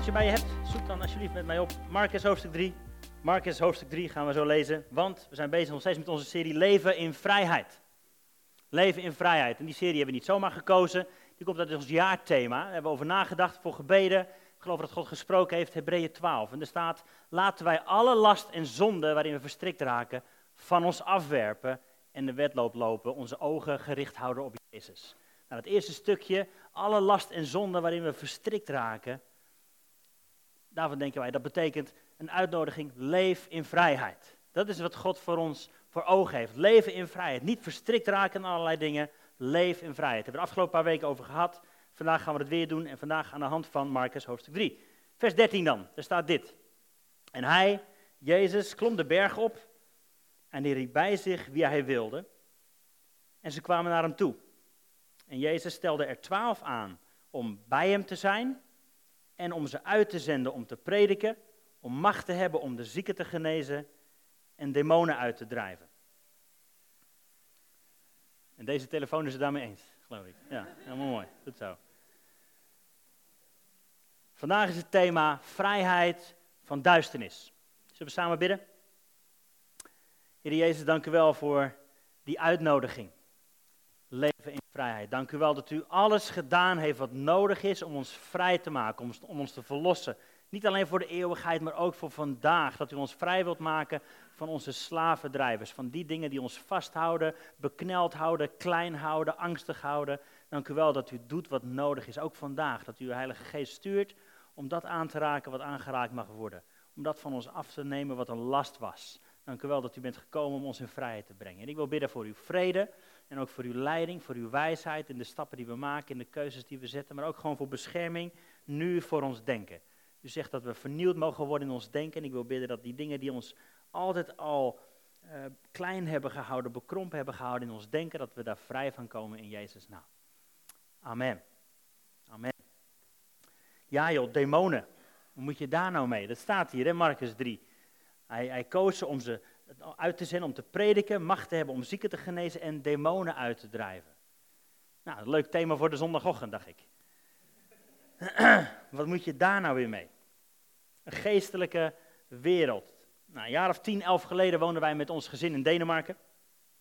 Bijbeltje bij je hebt, zoek dan alsjeblieft met mij op Marcus hoofdstuk 3. Marcus hoofdstuk 3 gaan we zo lezen, want we zijn bezig nog steeds met onze serie Leven in Vrijheid. Leven in Vrijheid. En die serie hebben we niet zomaar gekozen, die komt uit ons jaarthema. Daar hebben we over nagedacht, voor gebeden. Ik geloof dat God gesproken heeft, Hebreeën 12. En er staat, laten wij alle last en zonde waarin we verstrikt raken, van ons afwerpen en de wedloop lopen, onze ogen gericht houden op Jezus. Nou, het eerste stukje, alle last en zonde waarin we verstrikt raken, daarvan denken wij, dat betekent een uitnodiging, leef in vrijheid. Dat is wat God voor ons voor ogen heeft. Leven in vrijheid. Niet verstrikt raken in allerlei dingen. Leef in vrijheid. Daar hebben we de afgelopen paar weken over gehad. Vandaag gaan we het weer doen en vandaag aan de hand van Marcus hoofdstuk 3. Vers 13 dan, daar staat dit. En hij, Jezus, klom de berg op en hij riep bij zich wie hij wilde. En ze kwamen naar hem toe. En Jezus stelde er twaalf aan om bij hem te zijn en om ze uit te zenden om te prediken, om macht te hebben om de zieken te genezen en demonen uit te drijven. En deze telefoon is het daarmee eens, geloof ik. Ja, helemaal mooi. Goed zo. Vandaag is het thema vrijheid van duisternis. Zullen we samen bidden? Heer Jezus, dank u wel voor die uitnodiging. Dank u wel dat u alles gedaan heeft wat nodig is om ons vrij te maken, om, om ons te verlossen. Niet alleen voor de eeuwigheid, maar ook voor vandaag. Dat u ons vrij wilt maken van onze slavendrijvers. Van die dingen die ons vasthouden, bekneld houden, klein houden, angstig houden. Dank u wel dat u doet wat nodig is, ook vandaag. Dat u uw Heilige Geest stuurt om dat aan te raken wat aangeraakt mag worden. Om dat van ons af te nemen wat een last was. Dank u wel dat u bent gekomen om ons in vrijheid te brengen. En ik wil bidden voor uw vrede en ook voor uw leiding, voor uw wijsheid in de stappen die we maken, in de keuzes die we zetten, maar ook gewoon voor bescherming nu voor ons denken. U zegt dat we vernieuwd mogen worden in ons denken. En ik wil bidden dat die dingen die ons altijd al uh, klein hebben gehouden, bekrompen hebben gehouden in ons denken, dat we daar vrij van komen in Jezus' naam. Amen. Amen. Ja joh, demonen. Hoe moet je daar nou mee? Dat staat hier in Marcus 3. Hij, hij koos ze om ze uit te zenden, om te prediken, macht te hebben om zieken te genezen en demonen uit te drijven. Nou, leuk thema voor de zondagochtend, dacht ik. Wat moet je daar nou weer mee? Een geestelijke wereld. Nou, een jaar of tien, elf geleden woonden wij met ons gezin in Denemarken.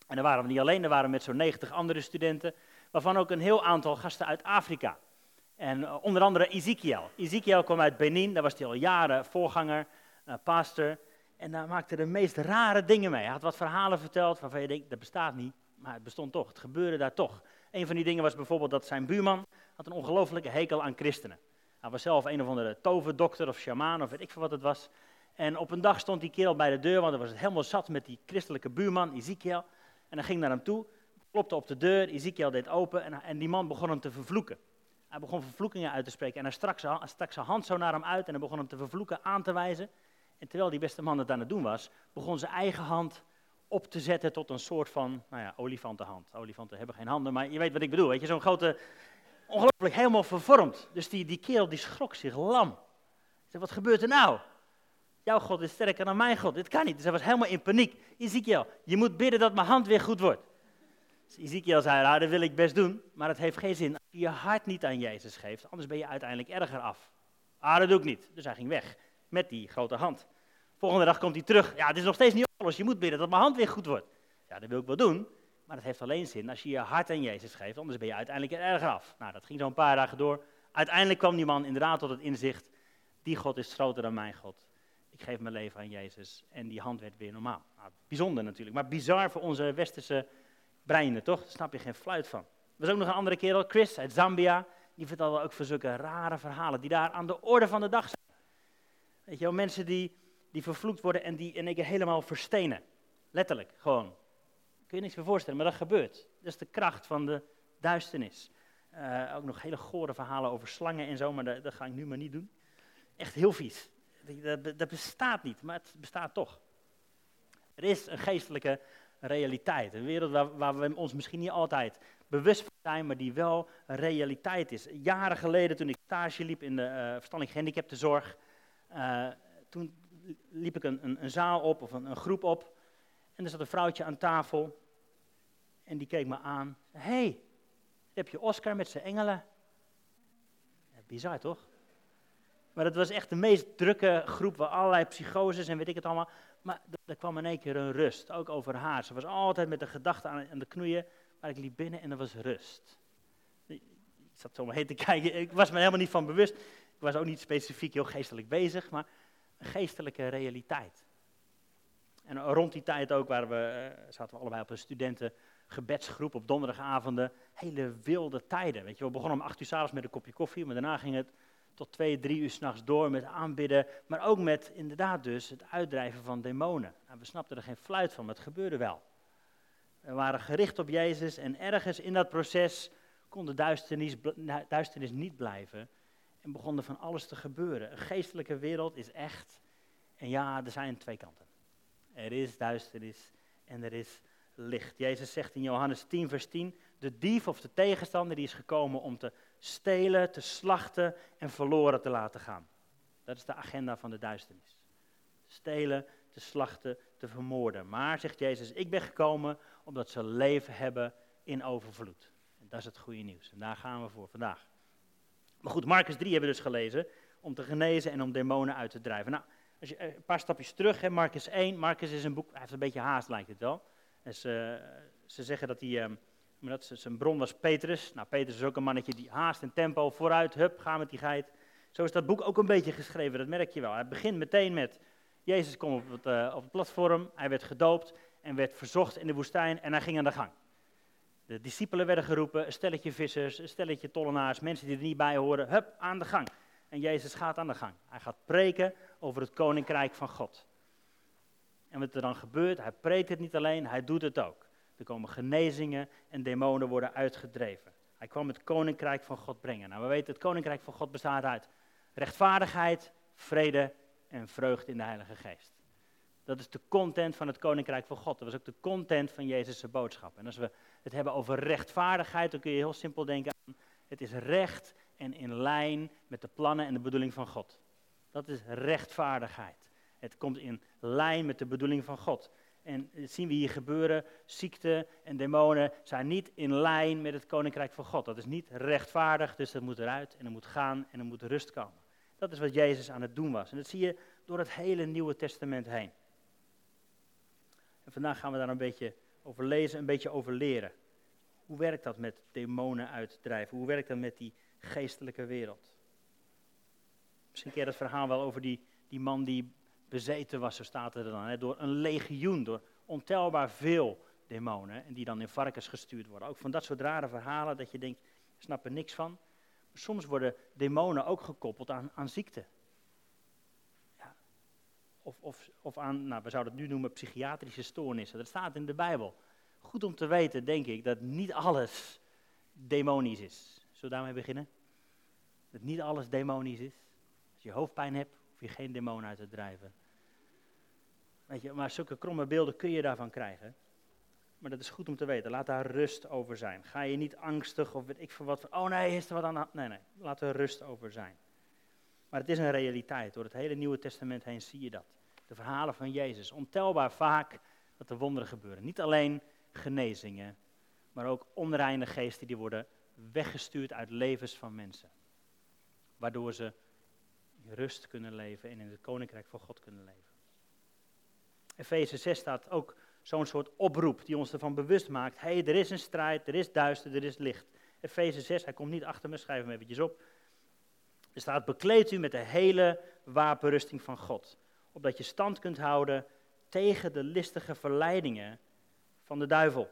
En daar waren we niet alleen, daar waren we met zo'n 90 andere studenten, waarvan ook een heel aantal gasten uit Afrika. En uh, onder andere Ezekiel. Ezekiel kwam uit Benin, daar was hij al jaren voorganger, uh, pastor. En daar maakte de meest rare dingen mee. Hij had wat verhalen verteld waarvan je denkt, dat bestaat niet, maar het bestond toch. Het gebeurde daar toch. Een van die dingen was bijvoorbeeld dat zijn buurman had een ongelofelijke hekel aan christenen. Hij was zelf een of andere toverdokter of shamaan of weet ik veel wat het was. En op een dag stond die kerel bij de deur, want hij was het helemaal zat met die christelijke buurman, Ezekiel. En hij ging naar hem toe, klopte op de deur, Ezekiel deed open en, en die man begon hem te vervloeken. Hij begon vervloekingen uit te spreken en hij stak zijn hand zo naar hem uit en hij begon hem te vervloeken, aan te wijzen. En terwijl die beste man het aan het doen was, begon zijn eigen hand op te zetten tot een soort van, nou ja, olifantenhand. Olifanten hebben geen handen, maar je weet wat ik bedoel. Weet je, zo'n grote, ongelooflijk helemaal vervormd. Dus die, die kerel die schrok zich lam. Zei, wat gebeurt er nou? Jouw God is sterker dan mijn God. Dit kan niet. Dus hij was helemaal in paniek. Ezekiel, je moet bidden dat mijn hand weer goed wordt. Dus Ezekiel zei, nou, dat wil ik best doen, maar het heeft geen zin als je je hart niet aan Jezus geeft. Anders ben je uiteindelijk erger af. Ah, dat doe ik niet. Dus hij ging weg met die grote hand. Volgende dag komt hij terug. Ja, het is nog steeds niet alles. Je moet bidden dat mijn hand weer goed wordt. Ja, dat wil ik wel doen. Maar dat heeft alleen zin als je je hart aan Jezus geeft. Anders ben je uiteindelijk erger af. Nou, dat ging zo een paar dagen door. Uiteindelijk kwam die man inderdaad tot het inzicht. Die God is groter dan mijn God. Ik geef mijn leven aan Jezus. En die hand werd weer normaal. Nou, bijzonder natuurlijk. Maar bizar voor onze westerse breinen, toch? Daar snap je geen fluit van. Er was ook nog een andere kerel, Chris uit Zambia. Die vertelde ook voor zulke rare verhalen die daar aan de orde van de dag zijn. Weet je mensen die die vervloekt worden en die in één keer helemaal verstenen. Letterlijk, gewoon. Kun je niks meer voorstellen, maar dat gebeurt. Dat is de kracht van de duisternis. Uh, ook nog hele gore verhalen over slangen en zo, maar dat, dat, ga ik nu maar niet doen. Echt heel vies. Dat, dat bestaat niet, maar het bestaat toch. Er is een geestelijke realiteit. Een wereld waar, waar, we ons misschien niet altijd bewust van zijn, maar die wel realiteit is. Jaren geleden, toen ik stage liep in de uh, verstandelijk gehandicaptenzorg, uh, toen liep ik een, een, een zaal op of een, groep op. En er zat een vrouwtje aan tafel. En die keek me aan. Hé, hey, heb je Oscar met zijn engelen. Ja, bizar toch? Maar het was echt de meest drukke groep, waar allerlei psychoses en weet ik het allemaal. Maar er kwam in één keer een rust, ook over haar. Ze was altijd met de gedachte aan, de knoeien, maar ik liep binnen en er was rust. Ik zat zo maar heen te kijken, ik was me helemaal niet van bewust. Ik was ook niet specifiek heel geestelijk bezig, maar een geestelijke realiteit. En rond die tijd ook waren we, uh, zaten we allebei op een studentengebedsgroep op donderdagavonden. Hele wilde tijden. Weet je, we begonnen om acht uur s'avonds met een kopje koffie, maar daarna ging het tot twee, drie uur s'nachts door met aanbidden. Maar ook met inderdaad dus het uitdrijven van demonen. Nou, we snapten er geen fluit van, maar het gebeurde wel. We waren gericht op Jezus en ergens in dat proces kon de duisternis, duisternis niet blijven. En begon er van alles te gebeuren. Een geestelijke wereld is echt. En ja, er zijn twee kanten. Er is duisternis en er is licht. Jezus zegt in Johannes 10, vers 10: De dief of de tegenstander die is gekomen om te stelen, te slachten en verloren te laten gaan. Dat is de agenda van de duisternis. Stelen, te slachten, te vermoorden. Maar, zegt Jezus, ik ben gekomen omdat ze leven hebben in overvloed. En dat is het goede nieuws. En daar gaan we voor vandaag. Maar goed, Marcus 3 hebben we dus gelezen om te genezen en om demonen uit te drijven. Nou, als je, eh, een paar stapjes terug, hè, Marcus 1. Marcus is een boek, hij heeft een beetje haast lijkt het wel. En ze, ze zeggen dat hij, um, dat zijn bron was Petrus. Nou, Petrus is ook een mannetje die haast en tempo, vooruit, hup, ga met die geit. Zo is dat boek ook een beetje geschreven, dat merk je wel. Hij begint meteen met, Jezus komt op het, uh, op het platform, hij werd gedoopt en werd verzocht in de woestijn en hij ging aan de gang. De discipelen werden geroepen, een stelletje vissers, een stelletje tollenaars, mensen die er niet bij horen, hup, aan de gang. En Jezus gaat aan de gang. Hij gaat preken over het koninkrijk van God. En wat er dan gebeurt, hij preekt het niet alleen, hij doet het ook. Er komen genezingen en demonen worden uitgedreven. Hij kwam het koninkrijk van God brengen. Nou, we weten, het koninkrijk van God bestaat uit rechtvaardigheid, vrede en vreugde in de Heilige Geest. Dat is de content van het koninkrijk van God. Dat was ook de content van Jezus' boodschap. En als we het hebben over rechtvaardigheid, dan kun je heel simpel denken aan: het is recht en in lijn met de plannen en de bedoeling van God. Dat is rechtvaardigheid. Het komt in lijn met de bedoeling van God. En dat zien we hier gebeuren. Ziekte en demonen zijn niet in lijn met het koninkrijk van God. Dat is niet rechtvaardig, dus dat moet eruit en er moet gaan en er moet rust komen. Dat is wat Jezus aan het doen was. En dat zie je door het hele Nieuwe Testament heen. En vandaag gaan we daar een beetje over lezen, een beetje over leren. Hoe werkt dat met demonen uitdrijven? Hoe werkt dat met die geestelijke wereld? Misschien je dat verhaal wel over die, die man die bezeten was, zo staat er dan, hè, door een legioen, door ontelbaar veel demonen, en die dan in varkens gestuurd worden. Ook van dat soort rare verhalen dat je denkt, ik snap er niks van. Soms worden demonen ook gekoppeld aan, aan ziekte. Of, of, of aan, nou, we zouden het nu noemen, psychiatrische stoornissen. Dat staat in de Bijbel. Goed om te weten, denk ik, dat niet alles demonisch is. Zullen we daarmee beginnen? Dat niet alles demonisch is. Als je hoofdpijn hebt, hoef je geen demon uit te drijven. Weet je, maar zulke kromme beelden kun je daarvan krijgen. Maar dat is goed om te weten. Laat daar rust over zijn. Ga je niet angstig of weet ik veel wat van, oh nee, is er wat aan? Nee, nee, laat er rust over zijn. Maar het is een realiteit. Door het hele Nieuwe Testament heen zie je dat. De verhalen van Jezus. Ontelbaar vaak dat er wonderen gebeuren. Niet alleen genezingen, maar ook onreine geesten die worden weggestuurd uit levens van mensen. Waardoor ze in rust kunnen leven en in het koninkrijk van God kunnen leven. Efeze 6 staat ook zo'n soort oproep die ons ervan bewust maakt. Hé, hey, er is een strijd, er is duister, er is licht. Efeze 6, hij komt niet achter me, schrijf hem eventjes op. Er staat, bekleed u met de hele wapenrusting van God. Opdat je stand kunt houden tegen de listige verleidingen van de duivel.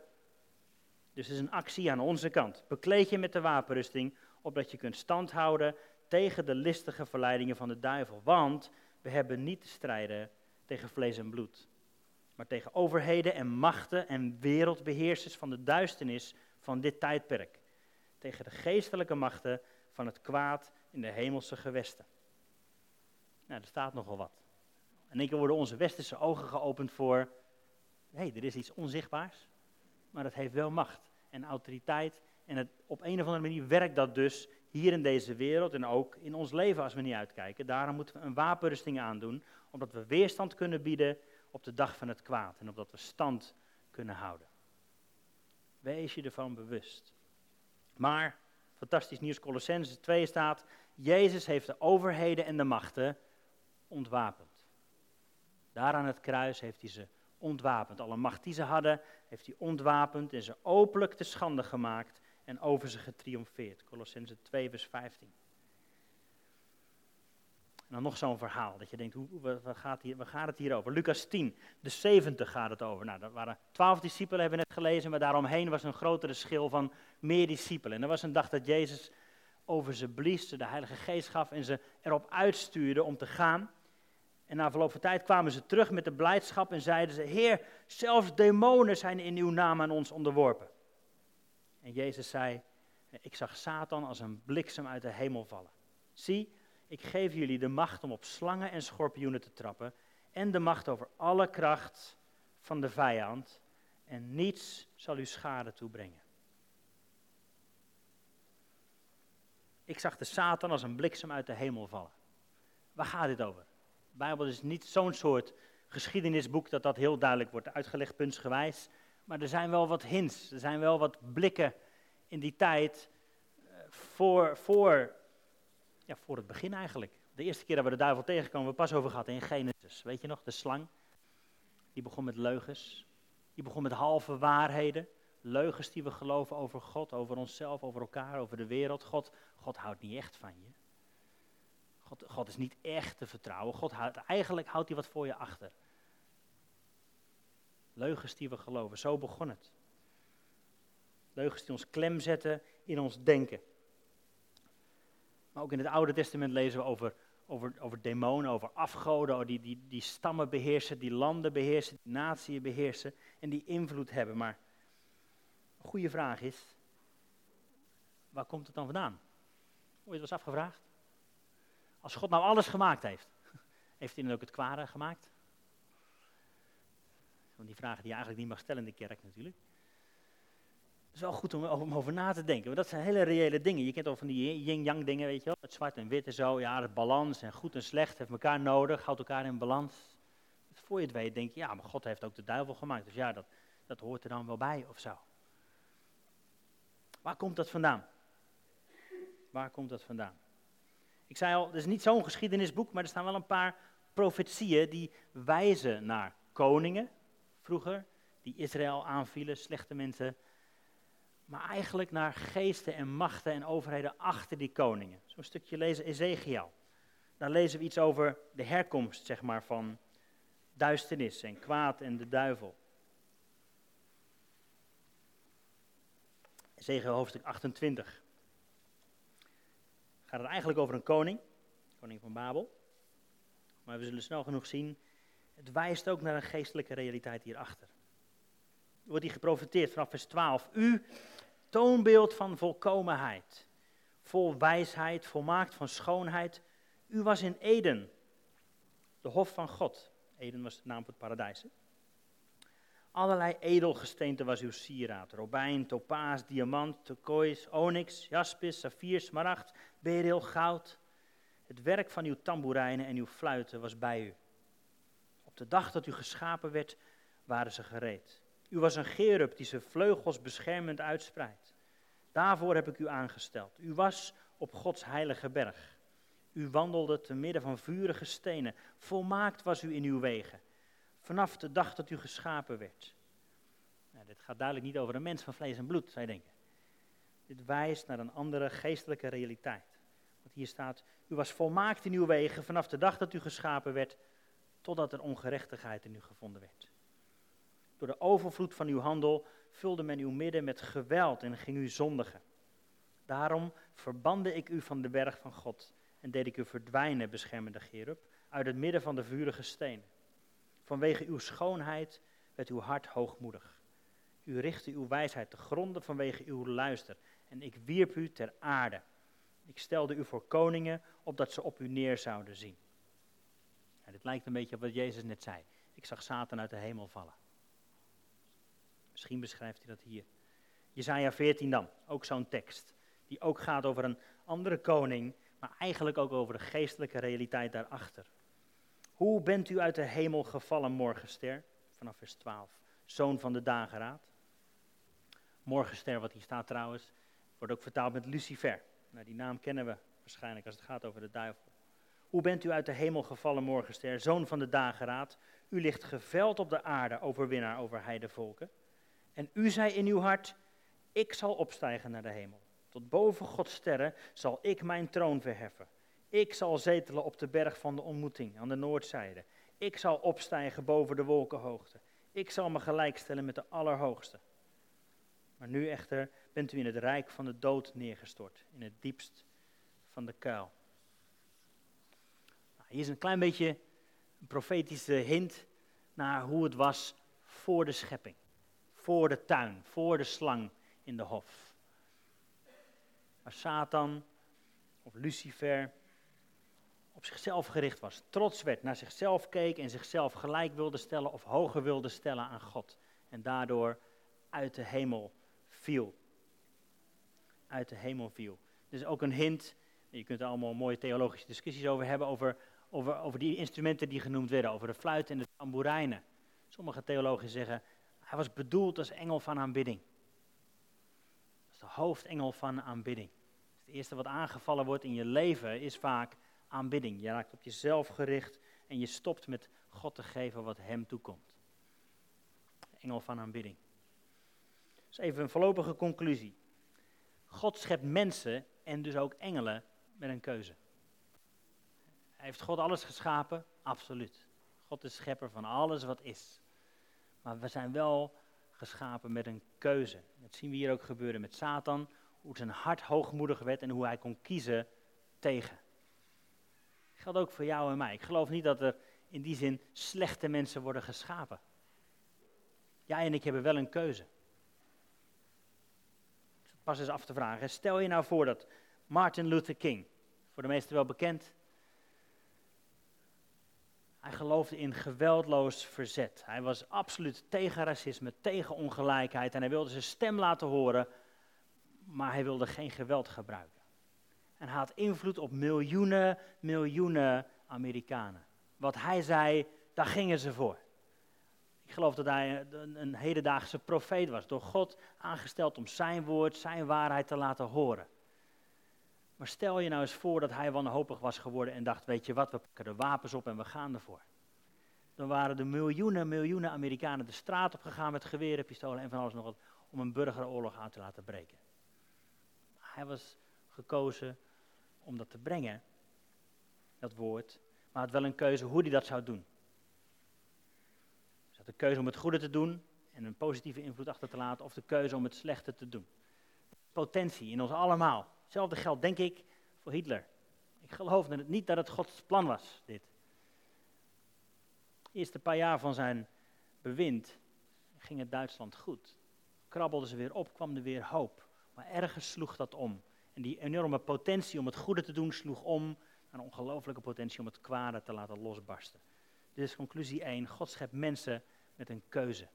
Dus het is een actie aan onze kant. Bekleed je met de wapenrusting, opdat je kunt stand houden tegen de listige verleidingen van de duivel. Want we hebben niet te strijden tegen vlees en bloed, maar tegen overheden en machten en wereldbeheersers van de duisternis van dit tijdperk. Tegen de geestelijke machten van het kwaad in de hemelse gewesten. Nou, er staat nogal wat. En één keer worden onze westerse ogen geopend voor, hé, hey, er is iets onzichtbaars, maar het heeft wel macht en autoriteit. En het, op een of andere manier werkt dat dus hier in deze wereld en ook in ons leven als we niet uitkijken. Daarom moeten we een wapenrusting aandoen, omdat we weerstand kunnen bieden op de dag van het kwaad en opdat we stand kunnen houden. Wees je ervan bewust. Maar, fantastisch nieuws, Colossense 2 staat, Jezus heeft de overheden en de machten ontwapend. Daar aan het kruis heeft hij ze ontwapend. Alle macht die ze hadden, heeft hij ontwapend en ze openlijk te schande gemaakt en over ze getriomfeerd. Colossense 2, vers 15. En dan nog zo'n verhaal, dat je denkt, hoe, waar, gaat hier, waar gaat het hier over? Lucas 10, de 70 gaat het over. Nou, dat waren twaalf discipelen, hebben we net gelezen, maar daaromheen was een grotere schil van meer discipelen. En er was een dag dat Jezus over ze blies, de Heilige Geest gaf en ze erop uitstuurde om te gaan. En na verloop van tijd kwamen ze terug met de blijdschap en zeiden ze, Heer, zelfs demonen zijn in uw naam aan ons onderworpen. En Jezus zei, ik zag Satan als een bliksem uit de hemel vallen. Zie, ik geef jullie de macht om op slangen en schorpioenen te trappen en de macht over alle kracht van de vijand en niets zal u schade toebrengen. Ik zag de Satan als een bliksem uit de hemel vallen. Waar gaat dit over? De Bijbel is niet zo'n soort geschiedenisboek dat dat heel duidelijk wordt uitgelegd, puntsgewijs. Maar er zijn wel wat hints, er zijn wel wat blikken in die tijd eh, voor, voor ja, voor het begin eigenlijk. De eerste keer dat we de duivel tegenkomen, we pas over gehad in Genesis. Weet je nog, de slang? Die begon met leugens. Die begon met halve waarheden. Leugens die we geloven over God, over onszelf, over elkaar, over de wereld. God, God houdt niet echt van je. God, God is niet echt te vertrouwen. God houdt, eigenlijk houdt hij wat voor je achter. Leugens die we geloven, zo begon het. Leugens die ons klem zetten in ons denken. Maar ook in het Oude Testament lezen we over, over, over demonen, over afgoden, die, die, die stammen beheersen, die landen beheersen, die naties beheersen en die invloed hebben. Maar goede vraag is, waar komt het dan vandaan? Het was afgevraagd? Als God nou alles gemaakt heeft, heeft hij dan ook het kwade gemaakt? Want die vragen die je eigenlijk niet mag stellen in de kerk natuurlijk is wel goed om, om, over na te denken. Want dat zijn hele reële dingen. Je kent al van die yin-yang dingen, weet je wel. Het zwart en wit en zo. Ja, het balans en goed en slecht heeft elkaar nodig. Houdt elkaar in balans. Voor je het weet denk je, ja, maar God heeft ook de duivel gemaakt. Dus ja, dat, dat hoort er dan wel bij of zo. Waar komt dat vandaan? Waar komt dat vandaan? Ik zei al, het is niet zo'n geschiedenisboek, maar er staan wel een paar profetieën die wijzen naar koningen vroeger, die Israël aanvielen, slechte mensen maar eigenlijk naar geesten en machten en overheden achter die koningen. Zo'n stukje lezen Ezekiel. Dan lezen we iets over de herkomst, zeg maar, van duisternis en kwaad en de duivel. Ezekiel hoofdstuk 28. Gaat het eigenlijk over een koning, koning van Babel. Maar we zullen snel genoeg zien, het wijst ook naar een geestelijke realiteit hierachter wordt hij geprofiteerd vanaf vers 12. U, toonbeeld van volkomenheid, vol wijsheid, volmaakt van schoonheid. U was in Eden, de hof van God. Eden was de naam voor het paradijs. Allerlei edelgesteente was uw sieraad. Robijn, topaas, diamant, turkoois, onyx, jaspis, saffier, smaragd, beryl, goud. Het werk van uw tamboerijnen en uw fluiten was bij u. Op de dag dat u geschapen werd, waren ze gereed. U was een gerub die zijn vleugels beschermend uitspreidt. Daarvoor heb ik u aangesteld. U was op Gods heilige berg. U wandelde te midden van vurige stenen. Volmaakt was u in uw wegen. Vanaf de dag dat u geschapen werd. Nou, dit gaat duidelijk niet over een mens van vlees en bloed, zou je denken. Dit wijst naar een andere geestelijke realiteit. Want hier staat, u was volmaakt in uw wegen vanaf de dag dat u geschapen werd, totdat er ongerechtigheid in u gevonden werd. Door de overvloed van uw handel vulde men uw midden met geweld en ging u zondigen. Daarom verbande ik u van de berg van God en deed ik u verdwijnen, beschermende Gerub, uit het midden van de vurige stenen. Vanwege uw schoonheid werd uw hart hoogmoedig. U richtte uw wijsheid te gronden vanwege uw luister en ik wierp u ter aarde. Ik stelde u voor koningen, opdat ze op u neer zouden zien. Dit lijkt een beetje op wat Jezus net zei. Ik zag Satan uit de hemel vallen. Misschien beschrijft hij dat hier. Jezaja 14 dan, ook zo'n tekst. Die ook gaat over een andere koning, maar eigenlijk ook over de geestelijke realiteit daarachter. Hoe bent u uit de hemel gevallen, morgenster? Vanaf vers 12. Zoon van de dageraad. Morgenster, wat hier staat trouwens, wordt ook vertaald met Lucifer. Nou, die naam kennen we waarschijnlijk als het gaat over de duivel. Hoe bent u uit de hemel gevallen, morgenster, zoon van de dageraad? U ligt geveld op de aarde, overwinnaar over heidevolken. En u zei in uw hart, ik zal opstijgen naar de hemel. Tot boven Gods sterren zal ik mijn troon verheffen. Ik zal zetelen op de berg van de ontmoeting aan de noordzijde. Ik zal opstijgen boven de wolkenhoogte. Ik zal me gelijkstellen met de Allerhoogste. Maar nu echter bent u in het rijk van de dood neergestort, in het diepst van de kuil. Nou, hier is een klein beetje een profetische hint naar hoe het was voor de schepping, voor de tuin, voor de slang in de hof. Waar Satan of Lucifer op zichzelf gericht was, trots werd, naar zichzelf keek en zichzelf gelijk wilde stellen of hoger wilde stellen aan God. En daardoor uit de hemel viel. Uit de hemel viel. Dus ook een hint, je kunt er allemaal mooie theologische discussies over hebben, over, over, over die instrumenten die genoemd werden, over de fluit en de tamboerijnen. Sommige theologen zeggen, hij was bedoeld als engel van aanbidding. Is de hoofdengel van aanbidding. Het eerste wat aangevallen wordt in je leven is vaak aanbidding. Je raakt op jezelf gericht en je stopt met God te geven wat hem toekomt. Engel van aanbidding. Dus even een voorlopige conclusie. God schept mensen en dus ook engelen met een keuze. Heeft God alles geschapen? Absoluut. God is schepper van alles wat is. Maar we zijn wel geschapen met een keuze. Dat zien we hier ook gebeuren met Satan. Hoe zijn hart hoogmoedig werd en hoe hij kon kiezen tegen. Geldt ook voor jou en mij. Ik geloof niet dat er in die zin slechte mensen worden geschapen. Jij en ik hebben wel een keuze. Pas eens af te vragen. Stel je nou voor dat Martin Luther King, voor de meesten wel bekend, hij geloofde in geweldloos verzet. Hij was absoluut tegen racisme, tegen ongelijkheid en hij wilde zijn stem laten horen, maar hij wilde geen geweld gebruiken. En hij had invloed op miljoenen, miljoenen Amerikanen. Wat hij zei, daar gingen ze voor. Ik geloof dat hij een, een hedendaagse profeet was, door God aangesteld om zijn woord, zijn waarheid te laten horen. Maar stel je nou eens voor dat hij wanhopig was geworden en dacht, weet je wat, we pakken de wapens op en we gaan ervoor. Dan waren de miljoenen, miljoenen Amerikanen de straat op gegaan met geweren, pistolen en van alles nog wat, om een burgeroorlog aan te laten breken. Hij was gekozen om dat te brengen, dat woord, maar had wel een keuze hoe hij dat zou doen. Hij had de keuze om het goede te doen en een positieve invloed achter te laten, of de keuze om het slechte te doen. Potentie in ons allemaal. Hetzelfde geldt, denk ik, voor Hitler. Ik geloof niet dat het Gods plan was, dit. De eerste paar jaar van zijn bewind ging het Duitsland goed. Krabbelden ze weer op, kwam er weer hoop. Maar ergens sloeg dat om. En die enorme potentie om het goede te doen sloeg om naar een ongelofelijke potentie om het kwade te laten losbarsten. Dit is conclusie 1. God schept mensen met een keuze.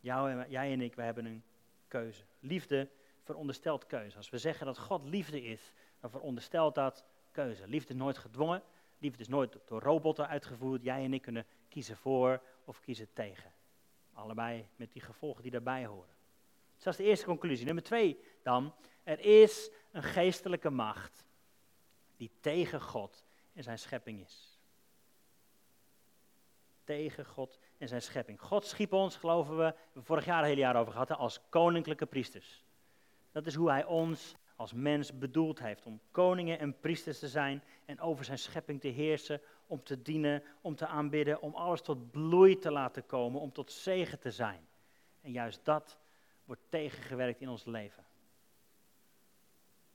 Jou, jij en ik, we hebben een keuze. Liefde veronderstelt keuze. Als we zeggen dat God liefde is, dan veronderstelt dat keuze. Liefde is nooit gedwongen. Liefde is nooit door robotten uitgevoerd. Jij en ik kunnen kiezen voor of kiezen tegen. Allebei met die gevolgen die daarbij horen. Dus dat is de eerste conclusie. Nummer twee dan. Er is een geestelijke macht die tegen God en zijn schepping is. Tegen God en zijn schepping. God schiep ons, geloven we, we hebben vorig jaar een hele jaar over gehad, als koninklijke priesters. Dat is hoe hij ons als mens bedoeld heeft. Om koningen en priesters te zijn en over zijn schepping te heersen. Om te dienen, om te aanbidden, om alles tot bloei te laten komen, om tot zegen te zijn. En juist dat wordt tegengewerkt in ons leven.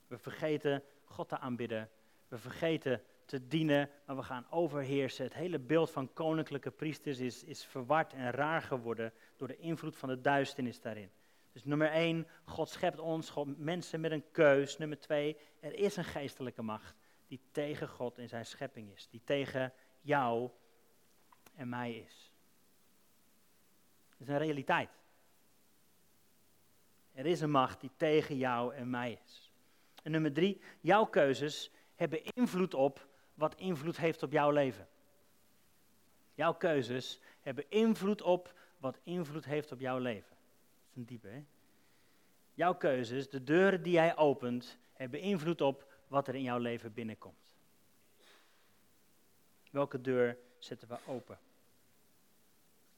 We vergeten God te aanbidden. We vergeten te dienen, maar we gaan overheersen. Het hele beeld van koninklijke priesters is, is verward en raar geworden door de invloed van de duisternis daarin. Dus nummer één, God schept ons, God, mensen met een keus. Nummer twee, er is een geestelijke macht die tegen God en zijn schepping is. Die tegen jou en mij is. Dat is een realiteit. Er is een macht die tegen jou en mij is. En nummer drie, jouw keuzes hebben invloed op wat invloed heeft op jouw leven. Jouw keuzes hebben invloed op wat invloed heeft op jouw leven. Dat is een diepe, hè? Jouw keuzes, de deuren die jij opent, hebben invloed op wat er in jouw leven binnenkomt. Welke deur zetten we open?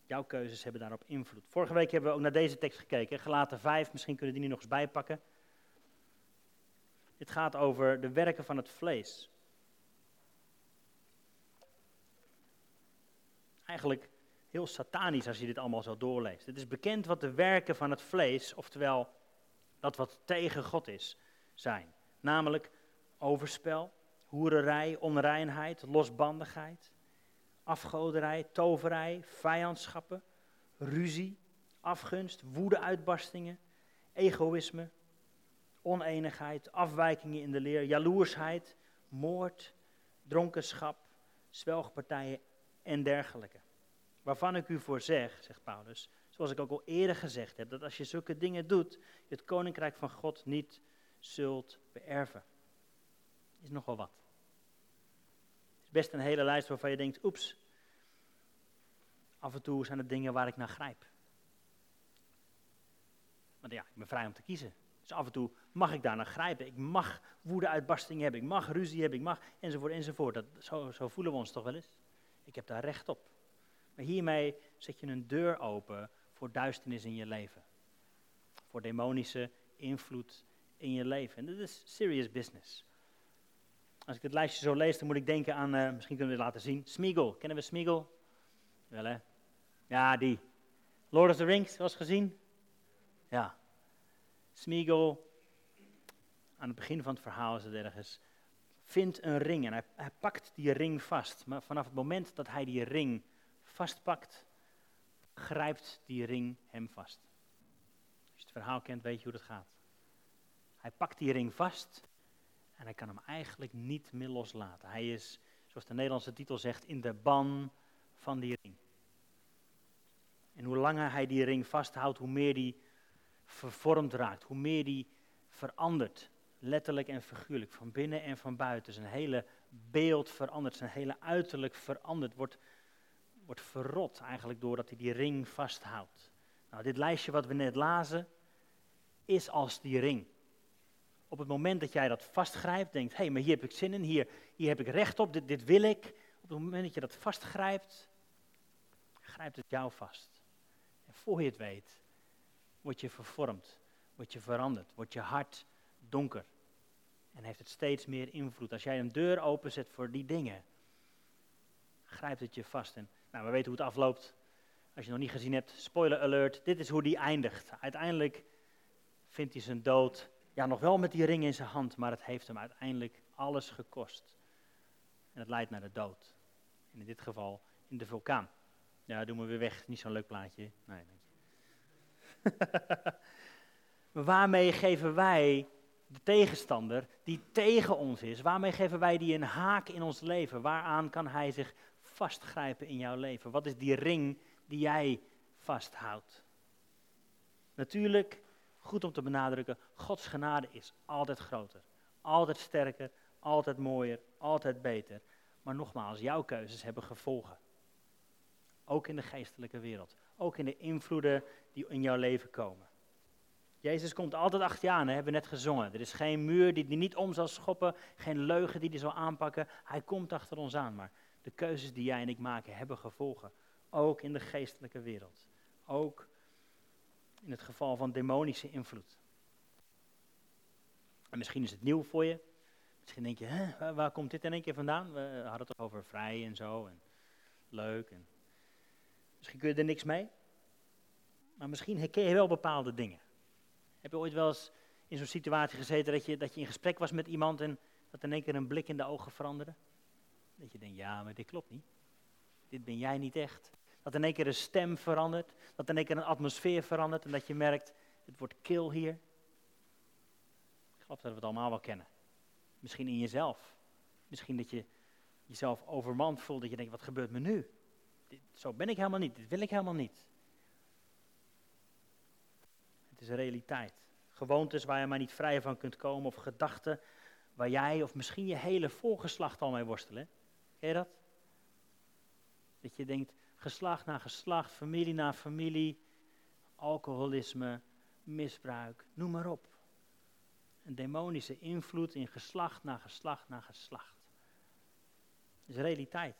Jouw keuzes hebben daarop invloed. Vorige week hebben we ook naar deze tekst gekeken, gelaten 5, misschien kunnen die nu nog eens bijpakken. Dit gaat over de werken van het vlees. Eigenlijk heel satanisch als je dit allemaal zo doorleest. Het is bekend wat de werken van het vlees, oftewel dat wat tegen God is, zijn. Namelijk overspel, hoererij, onreinheid, losbandigheid, afgoderij, toverij, vijandschappen, ruzie, afgunst, woedeuitbarstingen, egoïsme, oneenigheid, afwijkingen in de leer, jaloersheid, moord, dronkenschap, zwelgpartijen en dergelijke. Waarvan ik u voor zeg, zegt Paulus, zoals ik ook al eerder gezegd heb, dat als je zulke dingen doet, je het koninkrijk van God niet zult beërven. Is nogal wat. Is best een hele lijst waarvan je denkt, oeps, af en toe zijn het dingen waar ik naar grijp. Want ja, ik ben vrij om te kiezen. Dus af en toe mag ik daar naar grijpen. Ik mag woedeuitbarstingen hebben, ik mag ruzie hebben, ik mag enzovoort enzovoort. Dat, zo, zo voelen we ons toch wel eens? Ik heb daar recht op. Maar hiermee zet je een deur open voor duisternis in je leven. Voor demonische invloed in je leven. En dat is serious business. Als ik dit lijstje zo lees, dan moet ik denken aan, uh, misschien kunnen we het laten zien, Smeagol. Kennen we Smeagol? Wel hè? Ja, die. Lord of the Rings, was gezien? Ja. Smeagol, aan het begin van het verhaal is het ergens, vindt een ring en hij, hij pakt die ring vast. Maar vanaf het moment dat hij die ring vastpakt, grijpt die ring hem vast. Als je het verhaal kent, weet je hoe dat gaat. Hij pakt die ring vast en hij kan hem eigenlijk niet meer loslaten. Hij is, zoals de Nederlandse titel zegt, in de ban van die ring. En hoe langer hij die ring vasthoudt, hoe meer die vervormd raakt, hoe meer die verandert. Letterlijk en figuurlijk, van binnen en van buiten. Zijn hele beeld verandert, zijn hele uiterlijk verandert, wordt, wordt verrot eigenlijk doordat hij die ring vasthoudt. Nou, dit lijstje wat we net lazen, is als die ring. Op het moment dat jij dat vastgrijpt, denkt, hé, hey, maar hier heb ik zin in, hier, hier heb ik recht op, dit, dit wil ik. Op het moment dat je dat vastgrijpt, grijpt het jou vast. En voor je het weet, word je vervormd, word je veranderd, wordt je hart donker. En heeft het steeds meer invloed. Als jij een deur openzet voor die dingen, grijpt het je vast. En nou, we weten hoe het afloopt. Als je nog niet gezien hebt, spoiler alert, dit is hoe die eindigt. Uiteindelijk vindt hij zijn dood, ja nog wel met die ring in zijn hand, maar het heeft hem uiteindelijk alles gekost. En het leidt naar de dood. In dit geval in de vulkaan. Ja, doen we weer weg. Niet zo'n leuk plaatje. Nee, maar waarmee geven wij de tegenstander die tegen ons is, waarmee geven wij die een haak in ons leven? Waaraan kan hij zich vastgrijpen in jouw leven? Wat is die ring die jij vasthoudt? Natuurlijk, goed om te benadrukken, Gods genade is altijd groter, altijd sterker, altijd mooier, altijd beter. Maar nogmaals, jouw keuzes hebben gevolgen. Ook in de geestelijke wereld. Ook in de invloeden die in jouw leven komen. Jezus komt altijd achter je aan, hè? hebben we net gezongen. Er is geen muur die hij niet om zal schoppen, geen leugen die hij zal aanpakken. Hij komt achter ons aan, maar de keuzes die jij en ik maken hebben gevolgen. Ook in de geestelijke wereld. Ook in het geval van demonische invloed. En misschien is het nieuw voor je. Misschien denk je, hè, waar, komt dit in één keer vandaan? We hadden het over vrij en zo, en leuk. En misschien kun je er niks mee. Maar misschien herken je wel bepaalde dingen. Heb je ooit wel eens in zo'n situatie gezeten dat je, dat je in gesprek was met iemand en dat in één keer een blik in de ogen veranderde? Dat je denkt, ja, maar dit klopt niet. Dit ben jij niet echt. Dat in één keer een stem verandert, dat in één keer een atmosfeer verandert en dat je merkt, het wordt kil hier. Ik geloof dat we het allemaal wel kennen. Misschien in jezelf. Misschien dat je jezelf overmand voelt, dat je denkt, wat gebeurt me nu? Dit, zo ben ik helemaal niet, dit wil ik helemaal niet. Het is een realiteit. Gewoontes waar je maar niet vrij van kunt komen of gedachten waar jij of misschien je hele voorgeslacht al mee worstelen. Ken je dat? Dat je denkt, geslacht na geslacht, familie na familie, alcoholisme, misbruik, noem maar op. een demonische invloed in geslacht na geslacht na geslacht. Dat is realiteit.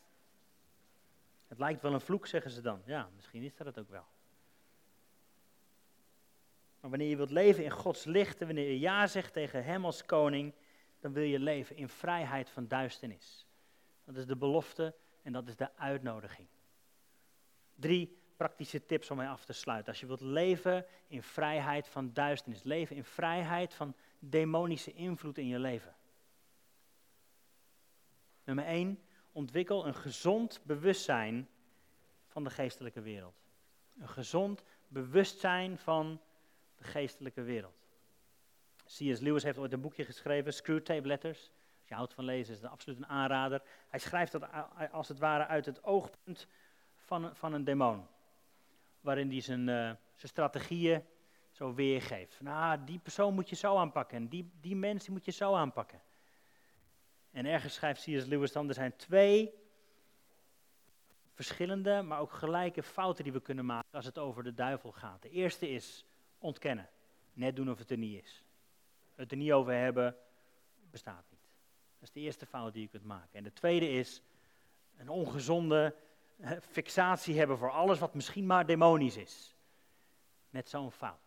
Het lijkt wel een vloek, zeggen ze dan. Ja, misschien is dat het ook wel. Maar wanneer je wilt leven in Gods licht en wanneer je ja zegt tegen Hem als koning, dan wil je leven in vrijheid van duisternis. Dat is de belofte en dat is de uitnodiging. Drie praktische tips om mij af te sluiten. Als je wilt leven in vrijheid van duisternis, leven in vrijheid van demonische invloed in je leven. Nummer 1, ontwikkel een gezond bewustzijn van de geestelijke wereld. Een gezond bewustzijn van de geestelijke wereld. C.S. Lewis heeft ooit een boekje geschreven, Screwtape Letters. Als je houdt van lezen is het absoluut een aanrader. Hij schrijft dat als het ware uit het oogpunt van, van een demon. Waarin hij zijn, uh, zijn strategieën zo weergeeft. Nou, die persoon moet je zo aanpakken en die, die mens moet je zo aanpakken. En ergens schrijft C.S. Lewis dan, er zijn twee verschillende, maar ook gelijke fouten die we kunnen maken als het over de duivel gaat. De eerste is ontkennen. Net doen of het er niet is. Het er niet over hebben, bestaat niet. Dat is de eerste fout die je kunt maken. En de tweede is een ongezonde fixatie hebben voor alles wat misschien maar demonisch is. Net zo'n fout.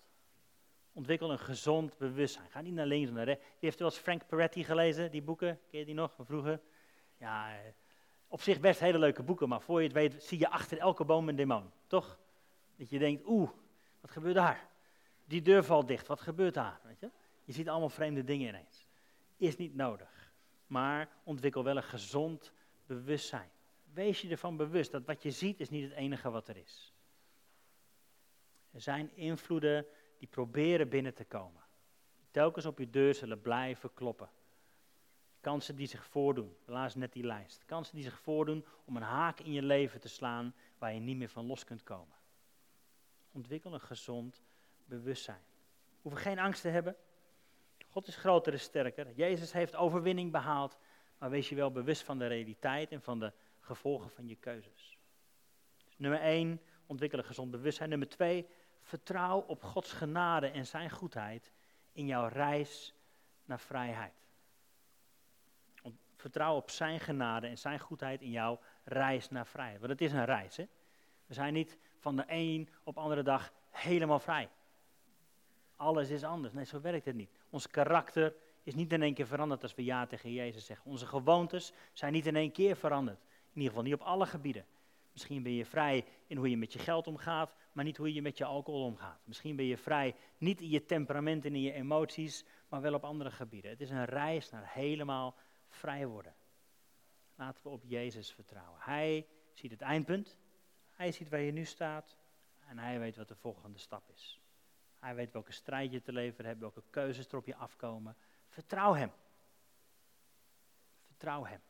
Ontwikkel een gezond bewustzijn. Ga niet naar links of naar rechts. Wie heeft wel eens Frank Peretti gelezen, die boeken? Ken je die nog van vroeger? Ja, eh, op zich best hele leuke boeken, maar voor je het weet zie je achter elke boom een demon. Toch? Dat je denkt, oeh, wat gebeurt daar? Die deur valt dicht, wat gebeurt daar? Weet je? je ziet allemaal vreemde dingen ineens. Is niet nodig. Maar ontwikkel wel een gezond bewustzijn. Wees je ervan bewust dat wat je ziet is niet het enige wat er is. Er zijn invloeden die proberen binnen te komen. Telkens op je deur zullen blijven kloppen. Kansen die zich voordoen, helaas net die lijst. Kansen die zich voordoen om een haak in je leven te slaan waar je niet meer van los kunt komen. Ontwikkel een gezond bewustzijn. We geen angst te hebben. God is groter en sterker. Jezus heeft overwinning behaald. Maar wees je wel bewust van de realiteit en van de gevolgen van je keuzes. Dus nummer 1, ontwikkel een gezond bewustzijn. Nummer 2, vertrouw op Gods genade en zijn goedheid in jouw reis naar vrijheid. Vertrouw op zijn genade en zijn goedheid in jouw reis naar vrijheid. Want het is een reis. Hè? We zijn niet van de een op andere dag helemaal vrij. Alles is anders. Nee, zo werkt het niet. Ons karakter is niet in één keer veranderd als we ja tegen Jezus zeggen. Onze gewoontes zijn niet in één keer veranderd. Ieder geval niet op alle gebieden. Misschien ben je vrij in hoe je met je geld omgaat, maar niet hoe je met je alcohol omgaat. Misschien ben je vrij niet in je temperament en in je emoties, maar wel op andere gebieden. Het is een reis naar helemaal vrij worden. Laten we op Jezus vertrouwen. Hij ziet het eindpunt, hij ziet waar je nu staat en hij weet wat de volgende stap is. Hij weet welke strijd je te leveren hebt, welke keuzes er op je afkomen. Vertrouw hem. Vertrouw hem.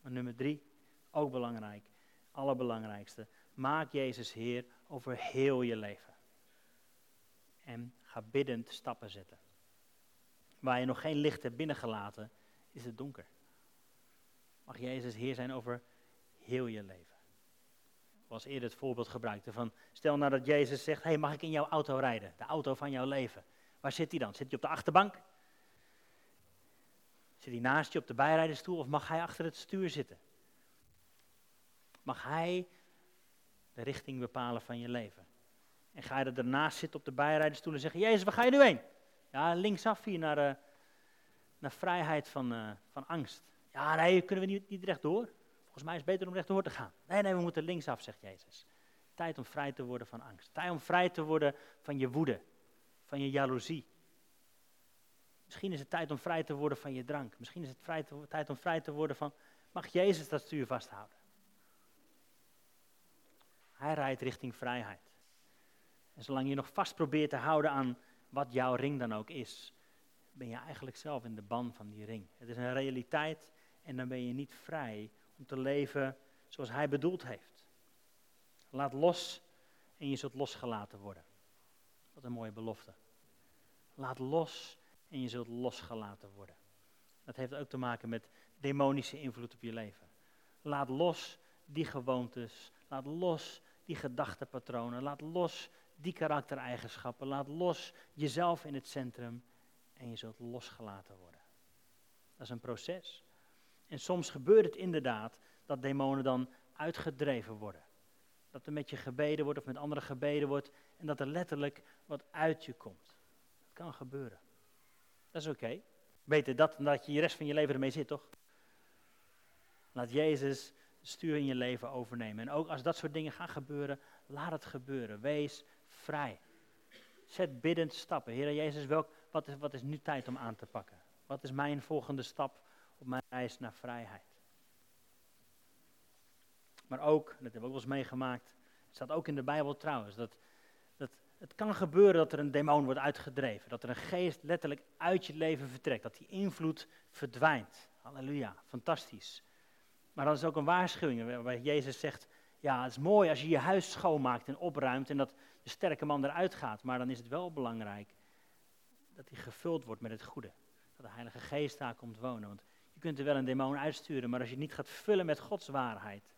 Nummer drie, ook belangrijk, allerbelangrijkste. Maak Jezus Heer over heel je leven. En ga biddend stappen zetten. Waar je nog geen licht hebt binnengelaten, is het donker. Mag Jezus Heer zijn over heel je leven. Was eerder het voorbeeld gebruikte van, stel nou dat Jezus zegt, hey, mag ik in jouw auto rijden? De auto van jouw leven. Waar zit hij dan? Zit hij op de achterbank? Zit hij naast je op de bijrijdersstoel of mag hij achter het stuur zitten? Mag hij de richting bepalen van je leven? En ga je er daarnaast zitten op de bijrijdersstoel en zeggen, Jezus, waar ga je nu heen? Ja, linksaf hier naar, uh, naar vrijheid van, uh, van angst. Ja, nee, kunnen we niet, niet rechtdoor? Volgens mij is het beter om rechtdoor te gaan. Nee, nee, we moeten linksaf, zegt Jezus. Tijd om vrij te worden van angst. Tijd om vrij te worden van je woede, van je jaloezie. Misschien is het tijd om vrij te worden van je drank. Misschien is het vrij tijd om vrij te worden van, mag Jezus dat stuur vasthouden? Hij rijdt richting vrijheid. En zolang je nog vast probeert te houden aan wat jouw ring dan ook is, ben je eigenlijk zelf in de ban van die ring. Het is een realiteit en dan ben je niet vrij om te leven zoals hij bedoeld heeft. Laat los en je zult losgelaten worden. Wat een mooie belofte. Laat los en je zult losgelaten worden. Dat heeft ook te maken met demonische invloed op je leven. Laat los die gewoontes. Laat los die gedachtepatronen. Laat los die karaktereigenschappen. Laat los jezelf in het centrum en je zult losgelaten worden. Dat is een proces. En soms gebeurt het inderdaad dat demonen dan uitgedreven worden. Dat er met je gebeden wordt of met anderen gebeden wordt en dat er letterlijk wat uit je komt. Dat kan gebeuren. Dat is oké. Beter dat dan dat je de rest van je leven ermee zit, toch? Laat Jezus stuur in je leven overnemen. En ook als dat soort dingen gaan gebeuren, laat het gebeuren. Wees vrij. Zet biddend stappen. Heer Jezus, welk, wat, is, wat is nu tijd om aan te pakken? Wat is mijn volgende stap op mijn reis naar vrijheid? Maar ook, dat hebben we ook wel eens meegemaakt, het staat ook in de Bijbel trouwens, dat, dat het kan gebeuren dat er een demon wordt uitgedreven. Dat er een geest letterlijk uit je leven vertrekt. Dat die invloed verdwijnt. Halleluja, fantastisch. Maar dat is ook een waarschuwing waarbij Jezus zegt, ja, het is mooi als je je huis schoonmaakt en opruimt en dat de sterke man eruit gaat. Maar dan is het wel belangrijk dat hij gevuld wordt met het goede. Dat de Heilige Geest daar komt wonen. Want je kunt er wel een demon uitsturen, maar als je het niet gaat vullen met Gods waarheid,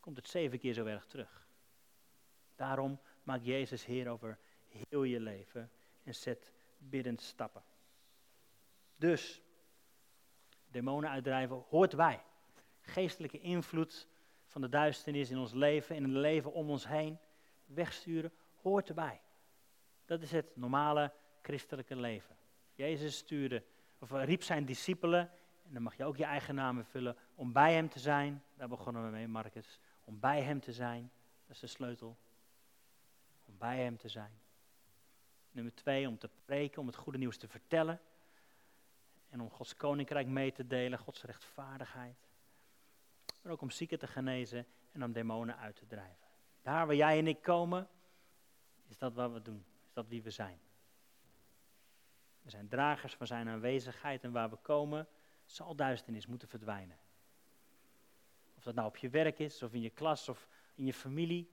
komt het zeven keer zo erg terug. Daarom maakt Jezus Heer over heel je leven en zet biddend stappen. Dus, demonen uitdrijven hoort bij. Geestelijke invloed van de duisternis in ons leven en in het leven om ons heen wegsturen, hoort erbij. Dat is het normale christelijke leven. Jezus stuurde, of riep zijn discipelen, en dan mag je ook je eigen namen vullen, om bij hem te zijn. Daar begonnen we mee, Marcus. Om bij hem te zijn, dat is de sleutel. Om bij hem te zijn. Nummer twee, om te preken, om het goede nieuws te vertellen. En om Gods koninkrijk mee te delen, Gods rechtvaardigheid. Maar ook om zieken te genezen en om demonen uit te drijven. Daar waar jij en ik komen, is dat wat we doen. Is dat wie we zijn. We zijn dragers van zijn aanwezigheid en waar we komen, zal duisternis moeten verdwijnen. Of dat nou op je werk is, of in je klas, of in je familie.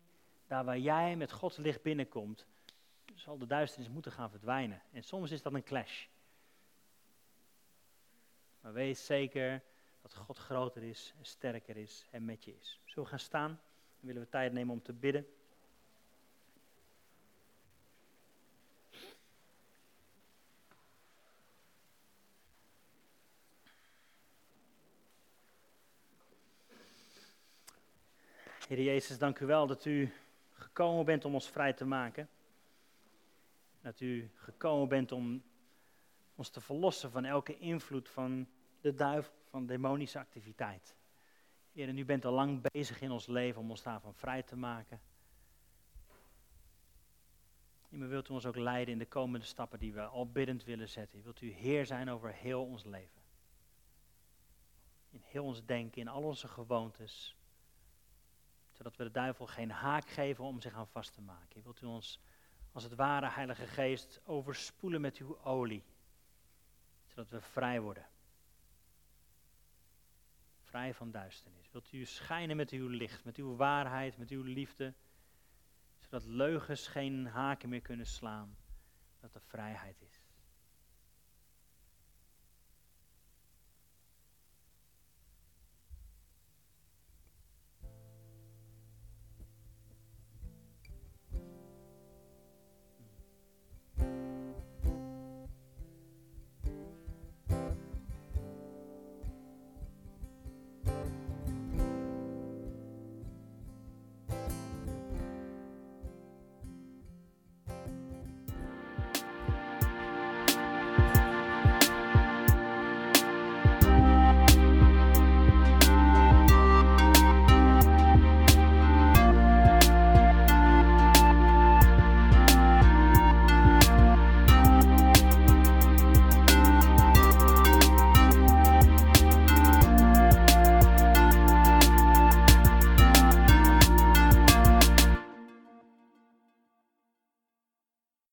Daar waar jij met Gods licht binnenkomt, zal de duisternis moeten gaan verdwijnen. En soms is dat een clash. Maar wees zeker dat God groter is en sterker is en met je is. Zullen we gaan staan? Dan willen we tijd nemen om te bidden. Heer Jezus, dank u wel dat u gekomen bent om ons vrij te maken. Dat u gekomen bent om ons te verlossen van elke invloed van de duivel, van demonische activiteit. Heer, en u bent al lang bezig in ons leven om ons daarvan vrij te maken. Heer, maar wilt u ons ook leiden in de komende stappen die we al biddend willen zetten. Wilt u Heer zijn over heel ons leven. In heel ons denken, in al onze gewoontes zodat we de duivel geen haak geven om zich aan vast te maken. Wilt u ons als het ware, Heilige Geest, overspoelen met uw olie, zodat we vrij worden. Vrij van duisternis. Wilt u schijnen met uw licht, met uw waarheid, met uw liefde, zodat leugens geen haken meer kunnen slaan, dat er vrijheid is.